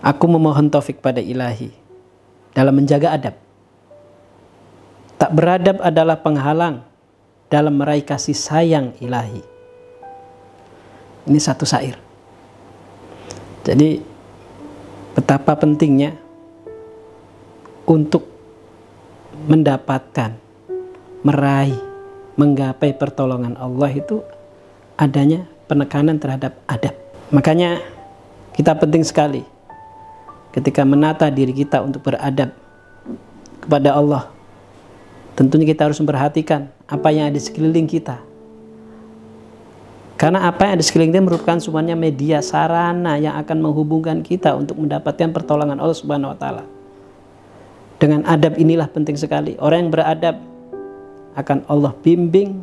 Aku memohon taufik pada ilahi dalam menjaga adab. Tak beradab adalah penghalang dalam meraih kasih sayang ilahi. Ini satu syair. Jadi betapa pentingnya untuk mendapatkan, meraih, menggapai pertolongan Allah itu adanya penekanan terhadap adab. Makanya kita penting sekali ketika menata diri kita untuk beradab kepada Allah. Tentunya kita harus memperhatikan apa yang ada di sekeliling kita. Karena apa yang ada di sekeliling kita merupakan semuanya media sarana yang akan menghubungkan kita untuk mendapatkan pertolongan Allah Subhanahu wa taala. Dengan adab inilah penting sekali. Orang yang beradab akan Allah bimbing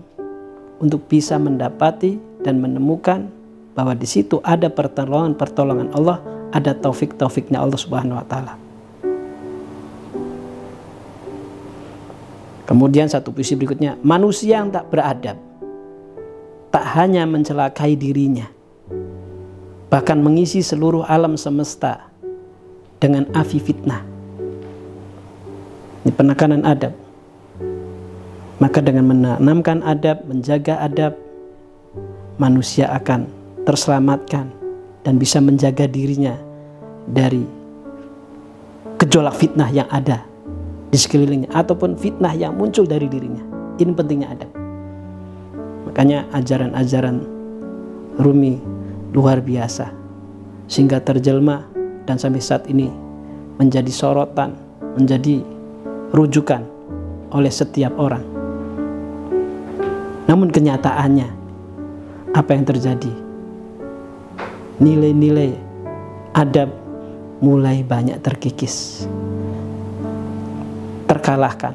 untuk bisa mendapati dan menemukan bahwa di situ ada pertolongan-pertolongan Allah, ada taufik-taufiknya Allah Subhanahu wa taala. Kemudian satu puisi berikutnya, manusia yang tak beradab tak hanya mencelakai dirinya, bahkan mengisi seluruh alam semesta dengan afi fitnah. Ini penekanan adab. Maka dengan menanamkan adab, menjaga adab, manusia akan terselamatkan dan bisa menjaga dirinya dari gejolak fitnah yang ada di sekelilingnya ataupun fitnah yang muncul dari dirinya. Ini pentingnya adab. Makanya ajaran-ajaran Rumi luar biasa sehingga terjelma dan sampai saat ini menjadi sorotan, menjadi rujukan oleh setiap orang. Namun kenyataannya apa yang terjadi? Nilai-nilai adab mulai banyak terkikis terkalahkan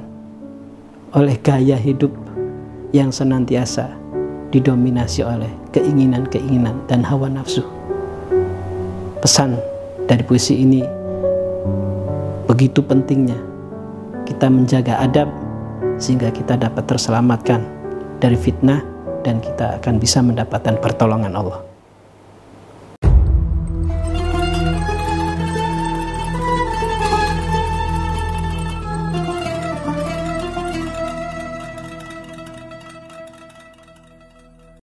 oleh gaya hidup yang senantiasa didominasi oleh keinginan-keinginan dan hawa nafsu. Pesan dari puisi ini begitu pentingnya kita menjaga adab sehingga kita dapat terselamatkan dari fitnah dan kita akan bisa mendapatkan pertolongan Allah.